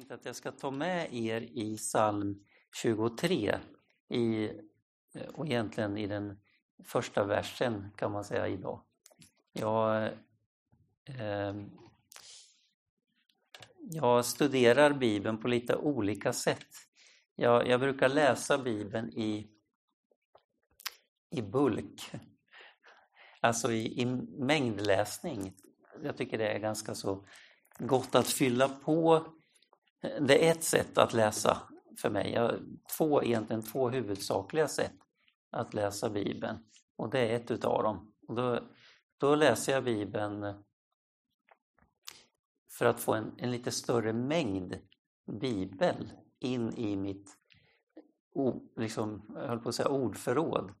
tänkt att jag ska ta med er i psalm 23 i, eh, och egentligen i den första versen kan man säga idag. Jag, eh, jag studerar Bibeln på lite olika sätt. Jag, jag brukar läsa Bibeln i, i bulk, alltså i, i mängdläsning. Jag tycker det är ganska så gott att fylla på. Det är ett sätt att läsa för mig. Jag har två, egentligen två huvudsakliga sätt att läsa Bibeln och det är ett utav dem. Och då, då läser jag Bibeln för att få en, en lite större mängd bibel in i mitt liksom, jag höll på att säga ordförråd.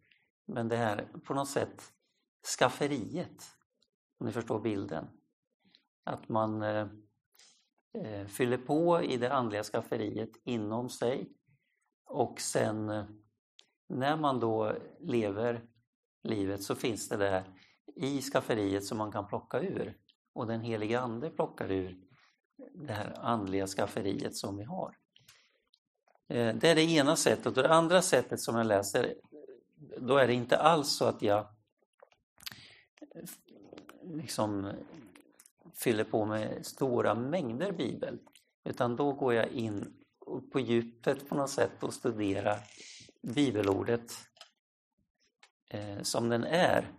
Men det här på något sätt skafferiet, om ni förstår bilden. Att man eh, Eh, fyller på i det andliga skafferiet inom sig. Och sen eh, när man då lever livet så finns det där i skafferiet som man kan plocka ur. Och den heliga Ande plockar ur det här andliga skafferiet som vi har. Eh, det är det ena sättet. Och det andra sättet som jag läser då är det inte alls så att jag liksom fyller på med stora mängder bibel. Utan då går jag in på djupet på något sätt och studerar bibelordet eh, som den är.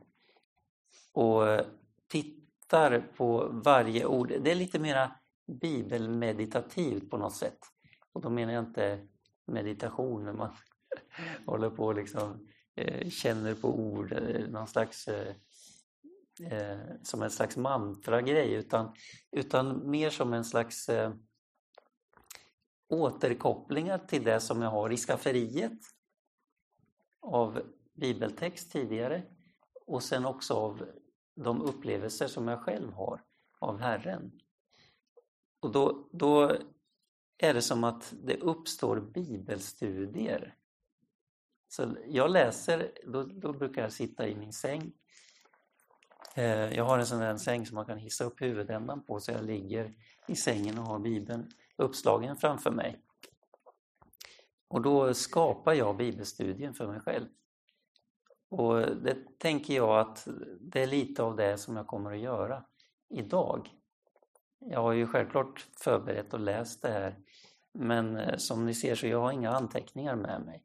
Och tittar på varje ord. Det är lite mera bibelmeditativt på något sätt. Och då menar jag inte meditation när man håller på och liksom eh, känner på ord, någon slags eh, eh, som en slags mantra-grej utan, utan mer som en slags eh, återkopplingar till det som jag har i skafferiet av bibeltext tidigare och sen också av de upplevelser som jag själv har av Herren. Och då, då är det som att det uppstår bibelstudier. Så jag läser, då, då brukar jag sitta i min säng Eh, jag har en sån där säng som man kan hissa upp huvudändan på så jag ligger i sängen och har Bibeln uppslagen framför mig. Och då skapar jag bibelstudien för mig själv. Och det tänker jag att det är lite av det som jag kommer att göra idag. Jag har ju självklart förberett och läst det här men eh, som ni ser så jag har inga anteckningar med mig.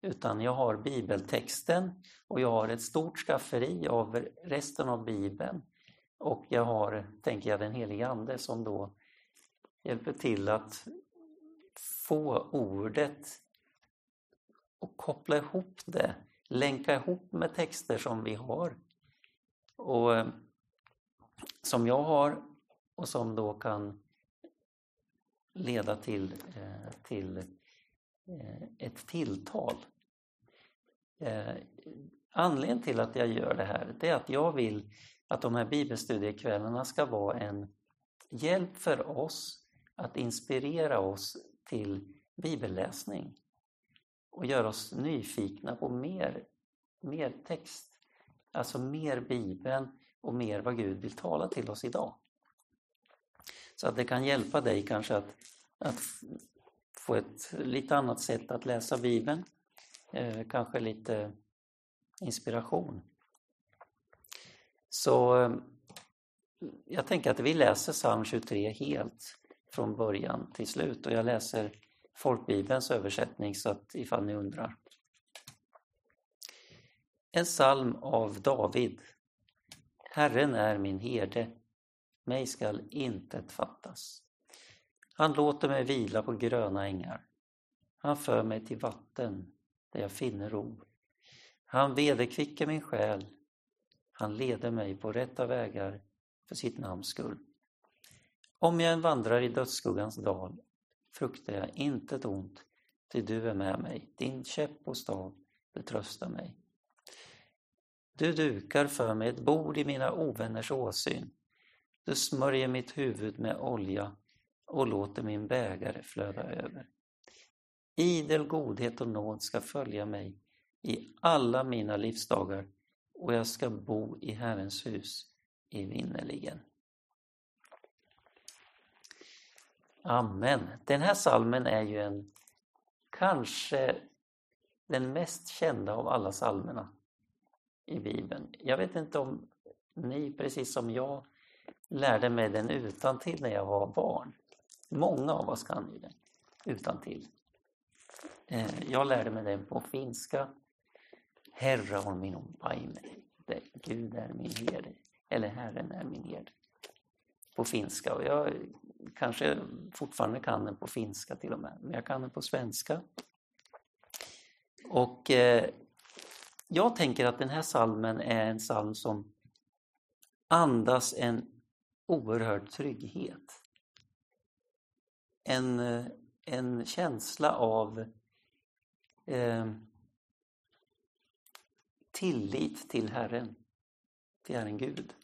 Utan jag har bibeltexten och jag har ett stort skafferi av resten av bibeln. Och jag har, tänker jag, den helige Ande som då hjälper till att få ordet och koppla ihop det, länka ihop med texter som vi har. Och eh, som jag har och som då kan leda till, eh, till Eh, ett tilltal. Eh, anledningen till att jag gör det här det är att jag vill att de här bibelstudiekvällarna ska vara en hjälp för oss att inspirera oss till bibelläsning och göra oss nyfikna på mer, mer text. Alltså mer Bibeln och mer vad Gud vill tala till oss idag. Så att det kan hjälpa dig kanske att, att få ett lite annat sätt att läsa Bibeln. Eh, kanske lite inspiration. Så eh, jag tänker att vi läser psalm 23 helt från början till slut och jag läser folkbibelns översättning så att ifall ni undrar. En psalm av David. Herren är min herde, mig skall intet fattas. Han låter mig vila på gröna ängar. Han för mig till vatten där jag finner ro. Han vederkvicker min själ. Han leder mig på rätta vägar för sitt namns skull. Om jag än vandrar i dödsskuggans dal fruktar jag intet ont, ty du är med mig. Din käpp och stav betröstar mig. Du dukar för mig ett bord i mina ovänners åsyn. Du smörjer mitt huvud med olja och låter min bägare flöda över. Idel godhet och nåd ska följa mig i alla mina livsdagar och jag ska bo i Herrens hus evinnerligen. Amen. Den här salmen är ju en kanske den mest kända av alla salmerna i Bibeln. Jag vet inte om ni, precis som jag, lärde mig den utan till när jag var barn. Många av oss kan ju den utan till. Eh, jag lärde mig den på finska. Herra on minun paime. Gud är min herde. Eller Herren är min herde. På finska. Och jag kanske fortfarande kan den på finska till och med. Men jag kan den på svenska. Och eh, jag tänker att den här salmen är en psalm som andas en oerhörd trygghet. En, en känsla av eh, tillit till Herren, till Herren Gud.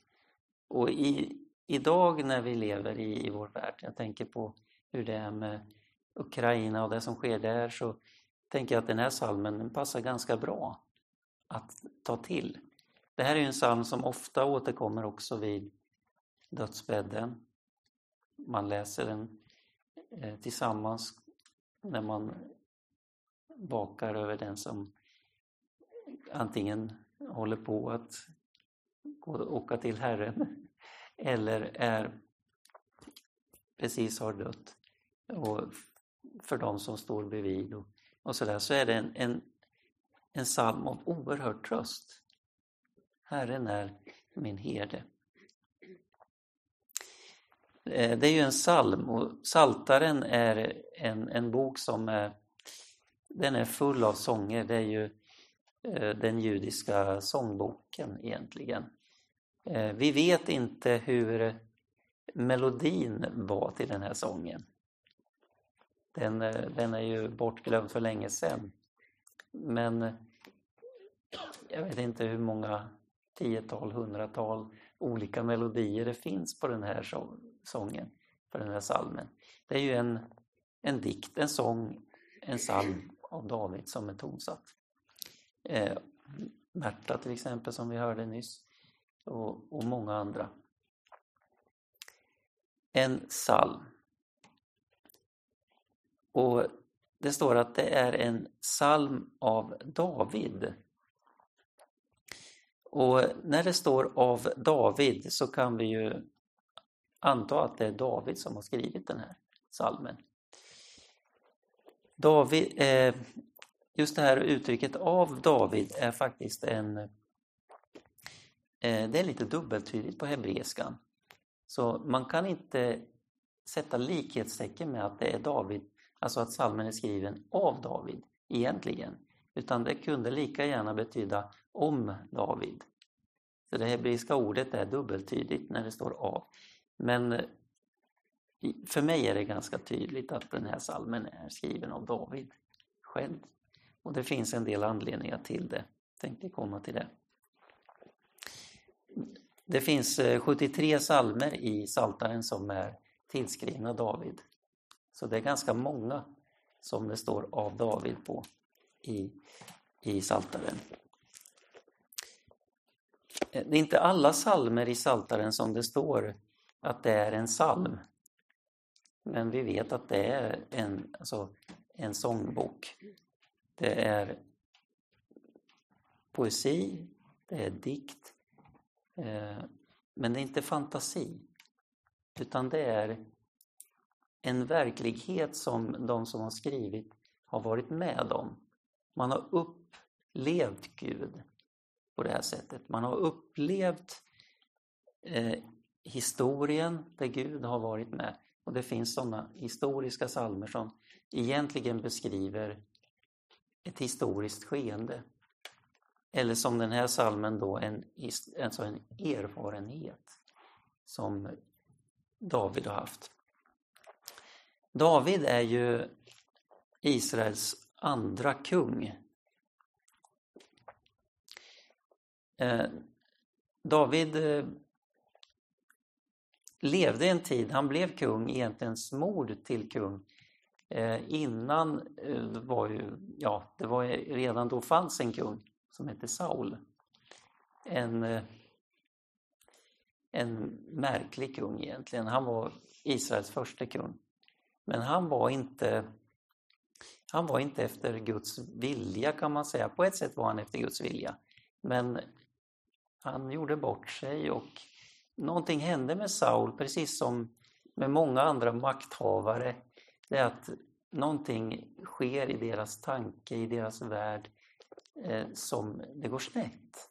Och i, idag när vi lever i, i vår värld, jag tänker på hur det är med Ukraina och det som sker där, så tänker jag att den här salmen passar ganska bra att ta till. Det här är en psalm som ofta återkommer också vid dödsbädden. Man läser den eh, tillsammans när man vakar över den som antingen håller på att åka till Herren eller är precis har dött. Och för de som står bredvid och, och sådär så är det en, en, en psalm av oerhörd tröst. Herren är min herde. Eh, det är ju en psalm och Saltaren är en, en bok som är, den är full av sånger. Det är ju eh, den judiska sångboken egentligen. Eh, vi vet inte hur melodin var till den här sången. Den, den är ju bortglömd för länge sedan. Men jag vet inte hur många tiotal, hundratal olika melodier det finns på den här sången, på den här salmen. Det är ju en, en dikt, en sång, en psalm av David som är tonsatt. Eh, Märta till exempel som vi hörde nyss och, och många andra. En psalm. Och det står att det är en psalm av David. Och när det står av David så kan vi ju anta att det är David som har skrivit den här salmen. David, eh, just det här uttrycket av David är faktiskt en... Eh, det är lite dubbeltydigt på hebreiskan. Så man kan inte sätta likhetstecken med att det är David, alltså att salmen är skriven av David egentligen. Utan det kunde lika gärna betyda om David. Så det hebreiska ordet är dubbeltydigt när det står av. Men för mig är det ganska tydligt att den här salmen är skriven av David själv. Och det finns en del anledningar till det. Jag tänkte komma till det. Det finns eh, 73 salmer i Saltaren som är tillskrivna David. Så det är ganska många som det står av David på i, i Saltaren. Eh, det är inte alla salmer i Saltaren som det står att det är en psalm. Men vi vet att det är en, alltså, en sångbok. Det är poesi, det är dikt, eh, men det är inte fantasi. Utan det är en verklighet som de som har skrivit har varit med om. Man har upplevt Gud på det här sättet. Man har upplevt eh, historien där Gud har varit med. Och det finns sådana historiska salmer som egentligen beskriver ett historiskt skeende. Eller som den här salmen då, en, alltså en erfarenhet som David har haft. David är ju Israels andra kung. Eh, David eh, levde en tid, han blev kung, egentligen smord till kung. Eh, innan eh, var ju, ja, det var redan då fanns en kung som hette Saul. En, eh, en märklig kung egentligen. Han var Israels första kung. Men han var inte han var inte efter Guds vilja kan man säga. På ett sätt var han efter Guds vilja. Men han gjorde bort sig och någonting hände med Saul, precis som med många andra makthavare. Det är att någonting sker i deras tanke, i deras värld, eh, som det går snett.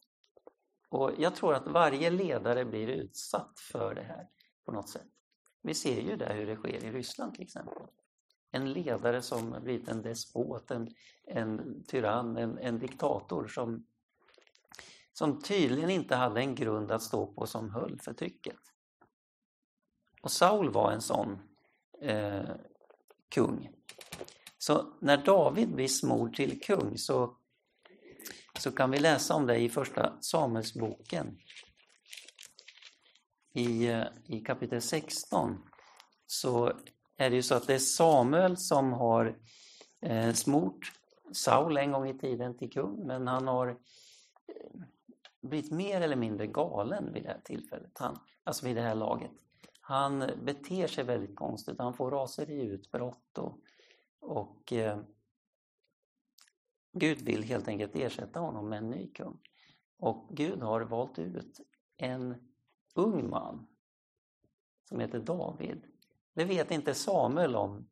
Och jag tror att varje ledare blir utsatt för det här på något sätt. Vi ser ju där hur det sker i Ryssland till exempel. En ledare som blivit en despot, en, en tyrann, en, en diktator som, som tydligen inte hade en grund att stå på som höll förtrycket. Och Saul var en sån eh, kung. Så när David blir smord till kung så, så kan vi läsa om det i första Samuelsboken i, eh, i kapitel 16 så är det ju så att det är Samuel som har eh, smort Saul en gång i tiden till kung, men han har eh, blivit mer eller mindre galen vid det här tillfället, han, alltså vid det här laget. Han beter sig väldigt konstigt, han får raseriutbrott och, och eh, Gud vill helt enkelt ersätta honom med en ny kung. Och Gud har valt ut en ung man som heter David. Det vet inte Samuel om,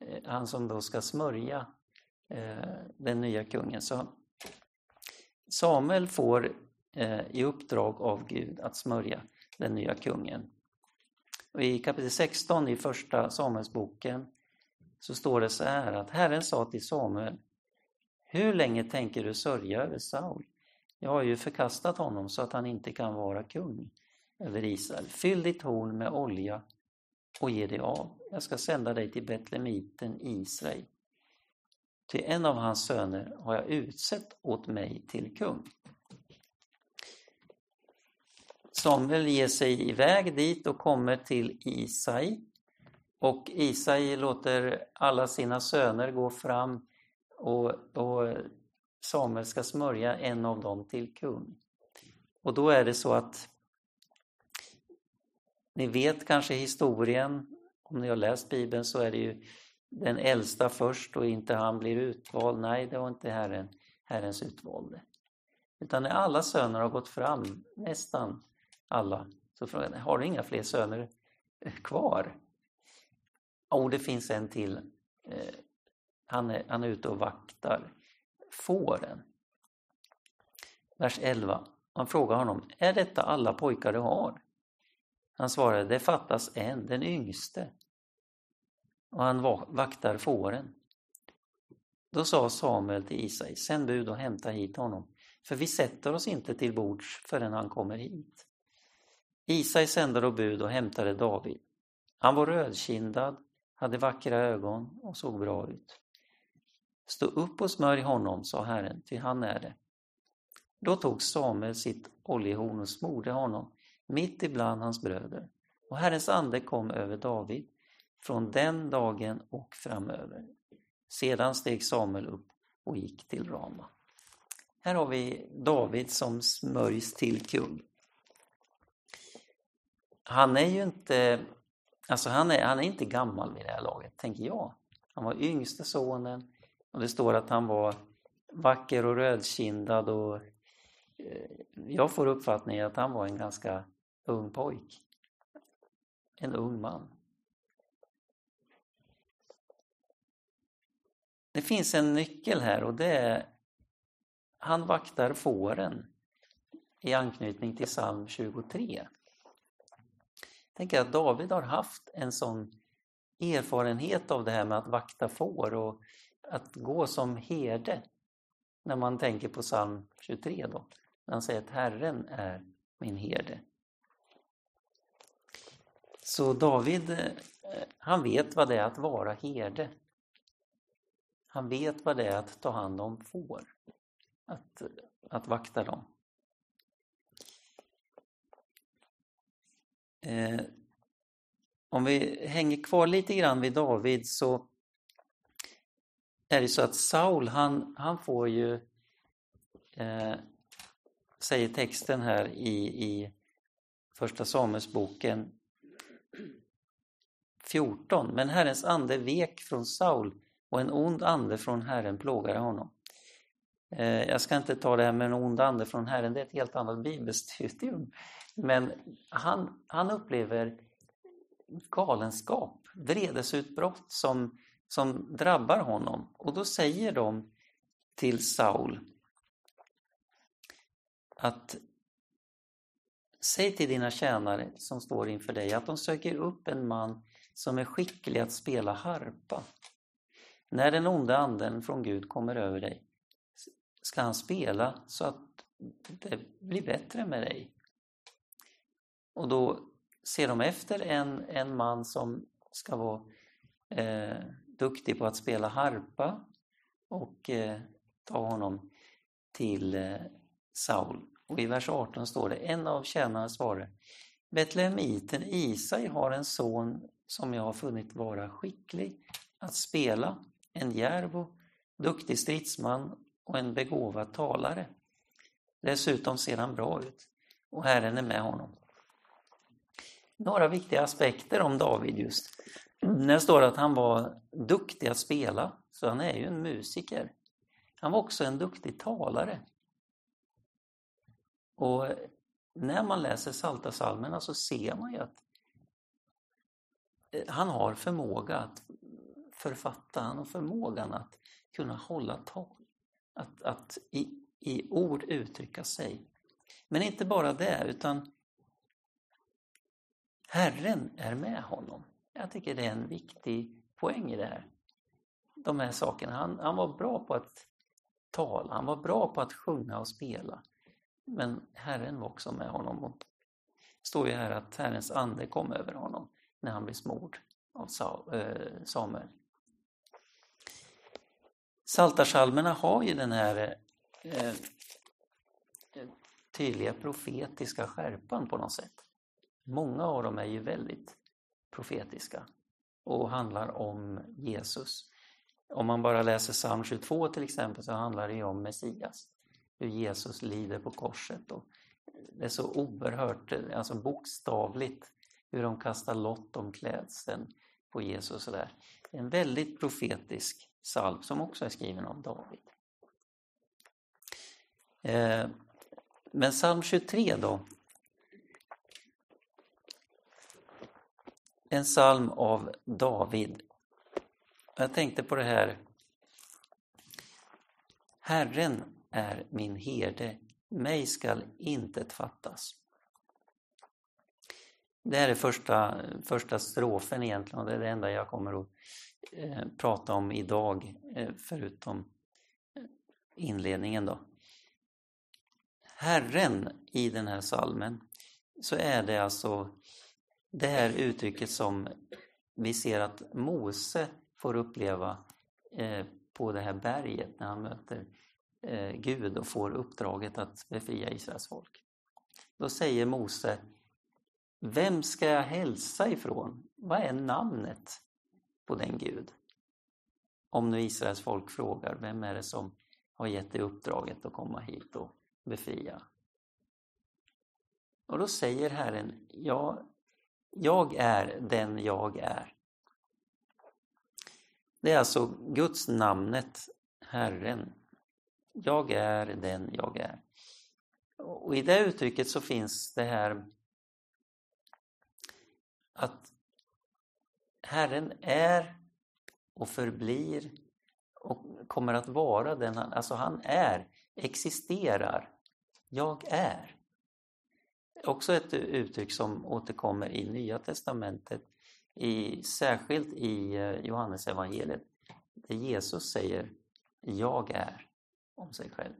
eh, han som då ska smörja eh, den nya kungen. Så Samuel får eh, i uppdrag av Gud att smörja den nya kungen. Och I kapitel 16 i första Samuelsboken så står det så här att Herren sa till Samuel Hur länge tänker du sörja över Saul? Jag har ju förkastat honom så att han inte kan vara kung över Israel. Fyll ditt horn med olja och ge dig av. Jag ska sända dig till Betlemiten Israel. Till en av hans söner har jag utsett åt mig till kung. Samuel ger sig iväg dit och kommer till Isai. Och Isai låter alla sina söner gå fram och, och Samuel ska smörja en av dem till kung. Och då är det så att ni vet kanske historien, om ni har läst Bibeln så är det ju den äldsta först och inte han blir utvald. Nej, det var inte Herren, Herrens utvalde. Utan när alla söner har gått fram, nästan alla, så frågar han, har du inga fler söner kvar? Och det finns en till. Eh, han är, han är ute och vaktar fåren. Vers 11. Han frågar honom, är detta alla pojkar du har? Han svarade, det fattas en, den yngste. Och han vaktar fåren. Då sa Samuel till Isai, sänd bud och hämta hit honom, för vi sätter oss inte till bords förrän han kommer hit. Isai sände då bud och hämtade David. Han var rödkindad, hade vackra ögon och såg bra ut. Stå upp och smörj honom, sa Herren, ty han är det. Då tog Samuel sitt oljehorn och smorde honom mitt ibland hans bröder. Och Herrens ande kom över David från den dagen och framöver. Sedan steg Samuel upp och gick till Rama. Här har vi David som smörjs till kung. Han är ju inte, alltså han är, han är inte gammal vid det här laget, tänker jag. Han var yngste sonen och det står att han var vacker och rödkindad och eh, jag får uppfattningen att han var en ganska ung pojk. En ung man. Det finns en nyckel här och det är han vaktar fåren i anknytning till psalm 23. Tänk att David har haft en sån erfarenhet av det här med att vakta får och att gå som herde. När man tänker på psalm 23 då, när han säger att Herren är min herde. Så David, eh, han vet vad det är att vara herde. Han vet vad det är att ta hand om får, att, att vakta dem. Eh, om vi hänger kvar lite grann vid David så är det så att Saul, han, han får ju, eh, säger texten här i, i Första Samuelsboken, 14. Men Herrens ande vek från Saul och en ond ande från Herren plågade honom. Eh, jag ska inte ta det här med en ond ande från Herren, det är ett helt annat bibelstudium. Men han, han upplever galenskap, vredesutbrott som, som drabbar honom. Och då säger de till Saul att säg till dina tjänare som står inför dig att de söker upp en man som är skicklig att spela harpa. När den onda anden från Gud kommer över dig ska han spela så att det blir bättre med dig. Och då ser de efter en, en man som ska vara eh, duktig på att spela harpa och eh, ta honom till eh, Saul. Och i vers 18 står det, en av tjänarna svarade Betlehemiten Isai har en son som jag har funnit vara skicklig att spela, en djärv och duktig stridsman och en begåvad talare. Dessutom ser han bra ut och Herren är med honom. Några viktiga aspekter om David just. Det står att han var duktig att spela, så han är ju en musiker. Han var också en duktig talare. Och när man läser Salta salmerna så ser man ju att eh, han har förmåga att författa, han har förmågan att kunna hålla tal. Att, att i, i ord uttrycka sig. Men inte bara det, utan Herren är med honom. Jag tycker det är en viktig poäng i det här. De här sakerna. Han, han var bra på att tala, han var bra på att sjunga och spela. Men Herren var också med honom. Och det står ju här att Herrens ande kom över honom när han blev smord av eh, Samuel. Saltarsalmerna har ju den här eh, eh, tydliga profetiska skärpan på något sätt. Många av dem är ju väldigt profetiska och handlar om Jesus. Om man bara läser psalm 22 till exempel så handlar det ju om Messias. Hur Jesus lider på korset. Och det är så oerhört, alltså bokstavligt, hur de kastar lott om klädseln på Jesus. Och där. En väldigt profetisk psalm som också är skriven av David. Eh, men psalm 23 då, en psalm av David. Jag tänkte på det här. Herren är min herde, mig skall intet fattas. Det här är första, första strofen egentligen och det är det enda jag kommer att eh, prata om idag eh, förutom eh, inledningen då. Herren i den här salmen så är det alltså det här uttrycket som vi ser att Mose får uppleva eh, på det här berget när han möter eh, Eh, Gud och får uppdraget att befria Israels folk. Då säger Mose Vem ska jag hälsa ifrån? Vad är namnet på den Gud? Om nu Israels folk frågar, vem är det som har gett dig uppdraget att komma hit och befria? Och då säger Herren, ja, jag är den jag är. Det är alltså Guds namnet, Herren. Jag är den jag är. Och i det uttrycket så finns det här att Herren är och förblir och kommer att vara den han, alltså han är, existerar. Jag är också ett uttryck som återkommer i Nya Testamentet, i, särskilt i eh, Johannesevangeliet, där Jesus säger ”Jag är” om sig själv.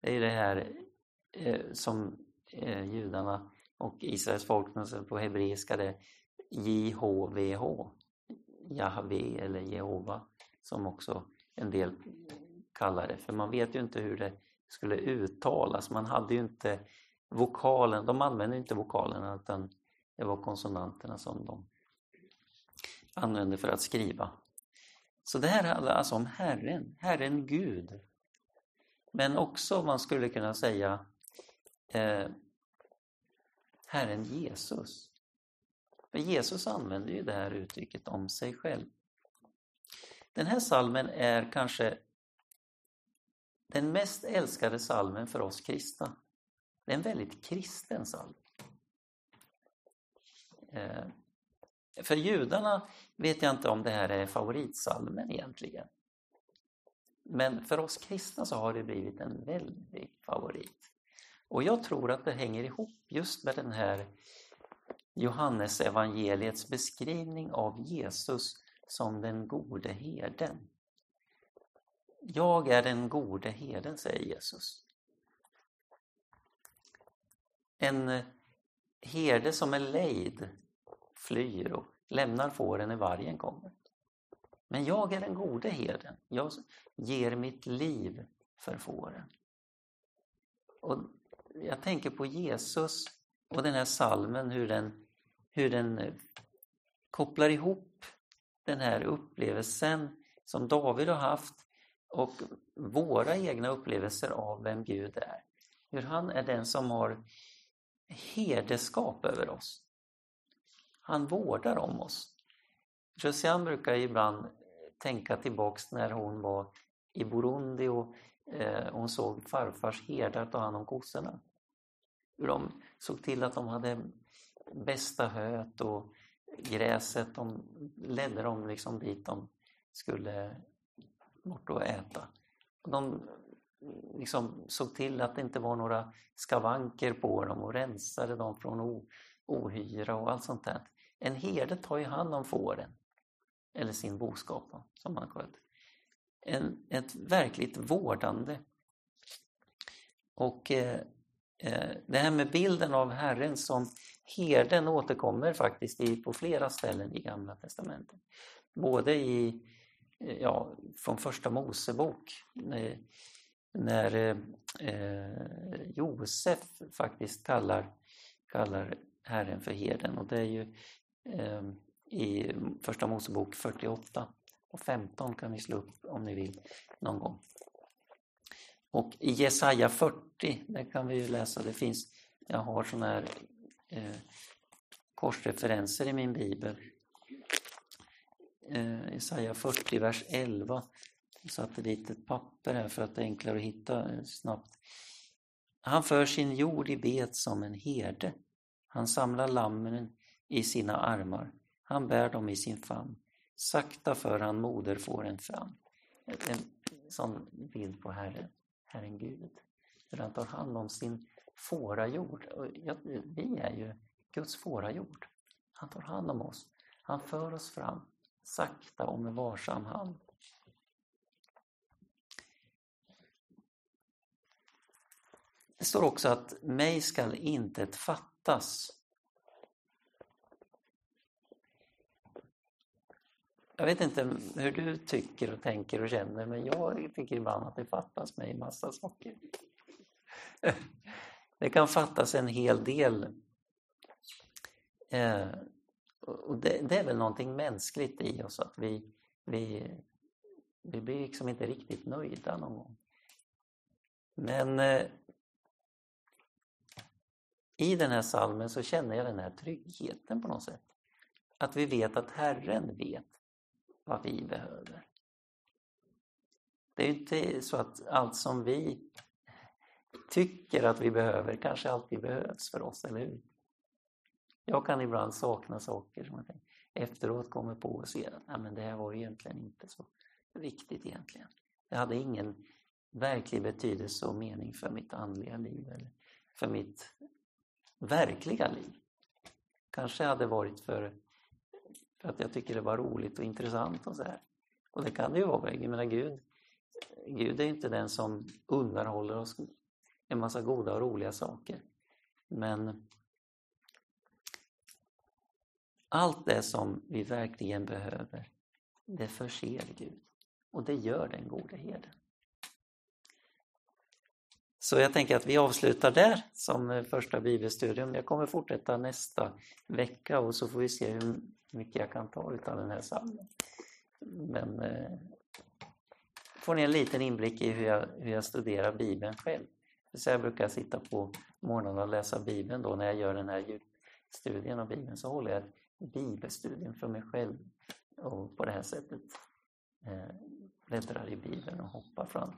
Det är det här eh, som eh, judarna och Israels folk på hebreiska det JHVH, Jahve eller Jehova, som också en del kallar det. För man vet ju inte hur det skulle uttalas. Man hade ju inte vokalen, de använde inte vokalerna utan det var konsonanterna som de använde för att skriva. Så det här handlar alltså om Herren, Herren Gud. Men också, man skulle kunna säga, eh, Herren Jesus. För Jesus använder ju det här uttrycket om sig själv. Den här salmen är kanske den mest älskade salmen för oss kristna. Det är en väldigt kristen psalm. Eh, för judarna vet jag inte om det här är favoritsalmen egentligen. Men för oss kristna så har det blivit en väldig favorit. Och jag tror att det hänger ihop just med den här Johannes evangeliets beskrivning av Jesus som den gode herden. Jag är den gode herden, säger Jesus. En herde som är lejd flyr och lämnar fåren när vargen kommer. Men jag är den gode herden. Jag ger mitt liv för fåren. Och jag tänker på Jesus och den här salmen, hur den, hur den eh, kopplar ihop den här upplevelsen som David har haft och våra egna upplevelser av vem Gud är. Hur han är den som har herdeskap över oss. Han vårdar om oss. Josiane brukar ibland tänka tillbaks när hon var i Burundi och eh, hon såg farfars herdar ta hand om kossorna. Hur de såg till att de hade bästa höet och gräset, de ledde dem liksom dit de skulle bort och äta. De liksom såg till att det inte var några skavanker på dem och rensade dem från ohyra och allt sånt där. En herde tar ju hand om fåren, eller sin boskap som man sköt. En, ett verkligt vårdande. Och eh, eh, det här med bilden av Herren som herden återkommer faktiskt i, på flera ställen i Gamla Testamentet. Både i, eh, ja, från första Mosebok när, när eh, eh Josef faktiskt kallar, kallar Herren för herden och det är ju eh, i första Mosebok 48 och 15 kan ni slå upp om ni vill någon gång. Och i Jesaja 40, där kan vi ju läsa, det finns, jag har sådana här eh, korsreferenser i min bibel. Eh, Jesaja 40, vers 11. Jag satte dit ett papper här för att det är enklare att hitta eh, snabbt. Han för sin jord i bet som en herde. Han samlar lammen i sina armar. Han bär dem i sin famn. Sakta för han moderfåren fram. En sån bild på Herren, Herren Gud. Hur han tar hand om sin fårajord. Vi är ju Guds fårajord. Han tar hand om oss. Han för oss fram, sakta och med varsam hand. Det står också att mig skall intet fattas. Jag vet inte hur du tycker och tänker och känner men jag tycker ibland att det fattas mig massa saker. Det kan fattas en hel del. Eh, och det, är väl någonting mänskligt i oss att vi, vi, vi blir liksom inte riktigt nöjda någon gång. Men eh, i den här salmen så känner jag den här tryggheten på något sätt. Att vi vet att Herren vet vad vi behöver. Det är ju inte så att allt som vi tycker att vi behöver kanske alltid behövs för oss, eller hur? Jag kan ibland sakna saker som jag tänker, efteråt kommer på och ser att men det här var egentligen inte så viktigt egentligen. Det hade ingen verklig betydelse och mening för mitt andliga liv eller för mitt verkliga liv. Kanske hade varit för, för att jag tycker det var roligt och intressant och så här. Och det kan det ju vara. Jag menar Gud, Gud är inte den som undanhåller oss en massa goda och roliga saker. Men allt det som vi verkligen behöver, det förser Gud. Och det gör den gode herden. Så jag tänker att vi avslutar där som eh, första bibelstudium. Jag kommer fortsätta nästa vecka och så får vi se hur mycket jag kan ta utav den här salmen. Men eh, får ni en liten inblick i hur jag, hur jag studerar Bibeln själv. Så jag brukar sitta på morgonen och läsa Bibeln då när jag gör den här djupstudien av Bibeln så håller jag ett bibelstudium för mig själv och på det här sättet eh, bläddrar i Bibeln och hoppar fram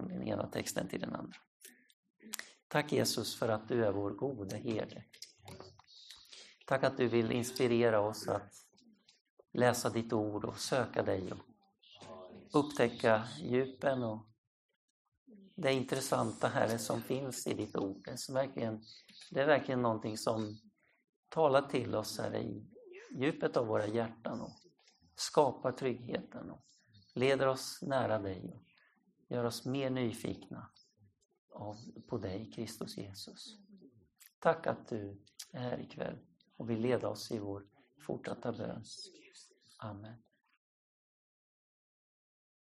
från den ena texten till den andra. Tack Jesus för att du är vår gode herde. Tack att du vill inspirera oss att läsa ditt ord och söka dig och upptäcka djupen och det intressanta Herre som finns i ditt ord. Det är verkligen, det är verkligen någonting som talar till oss här i djupet av våra hjärtan och skapar tryggheten och leder oss nära dig och gör oss mer nyfikna av, på dig, Kristus Jesus. Tack att du är här ikväll och vill leda oss i vår fortsatta bön. Amen.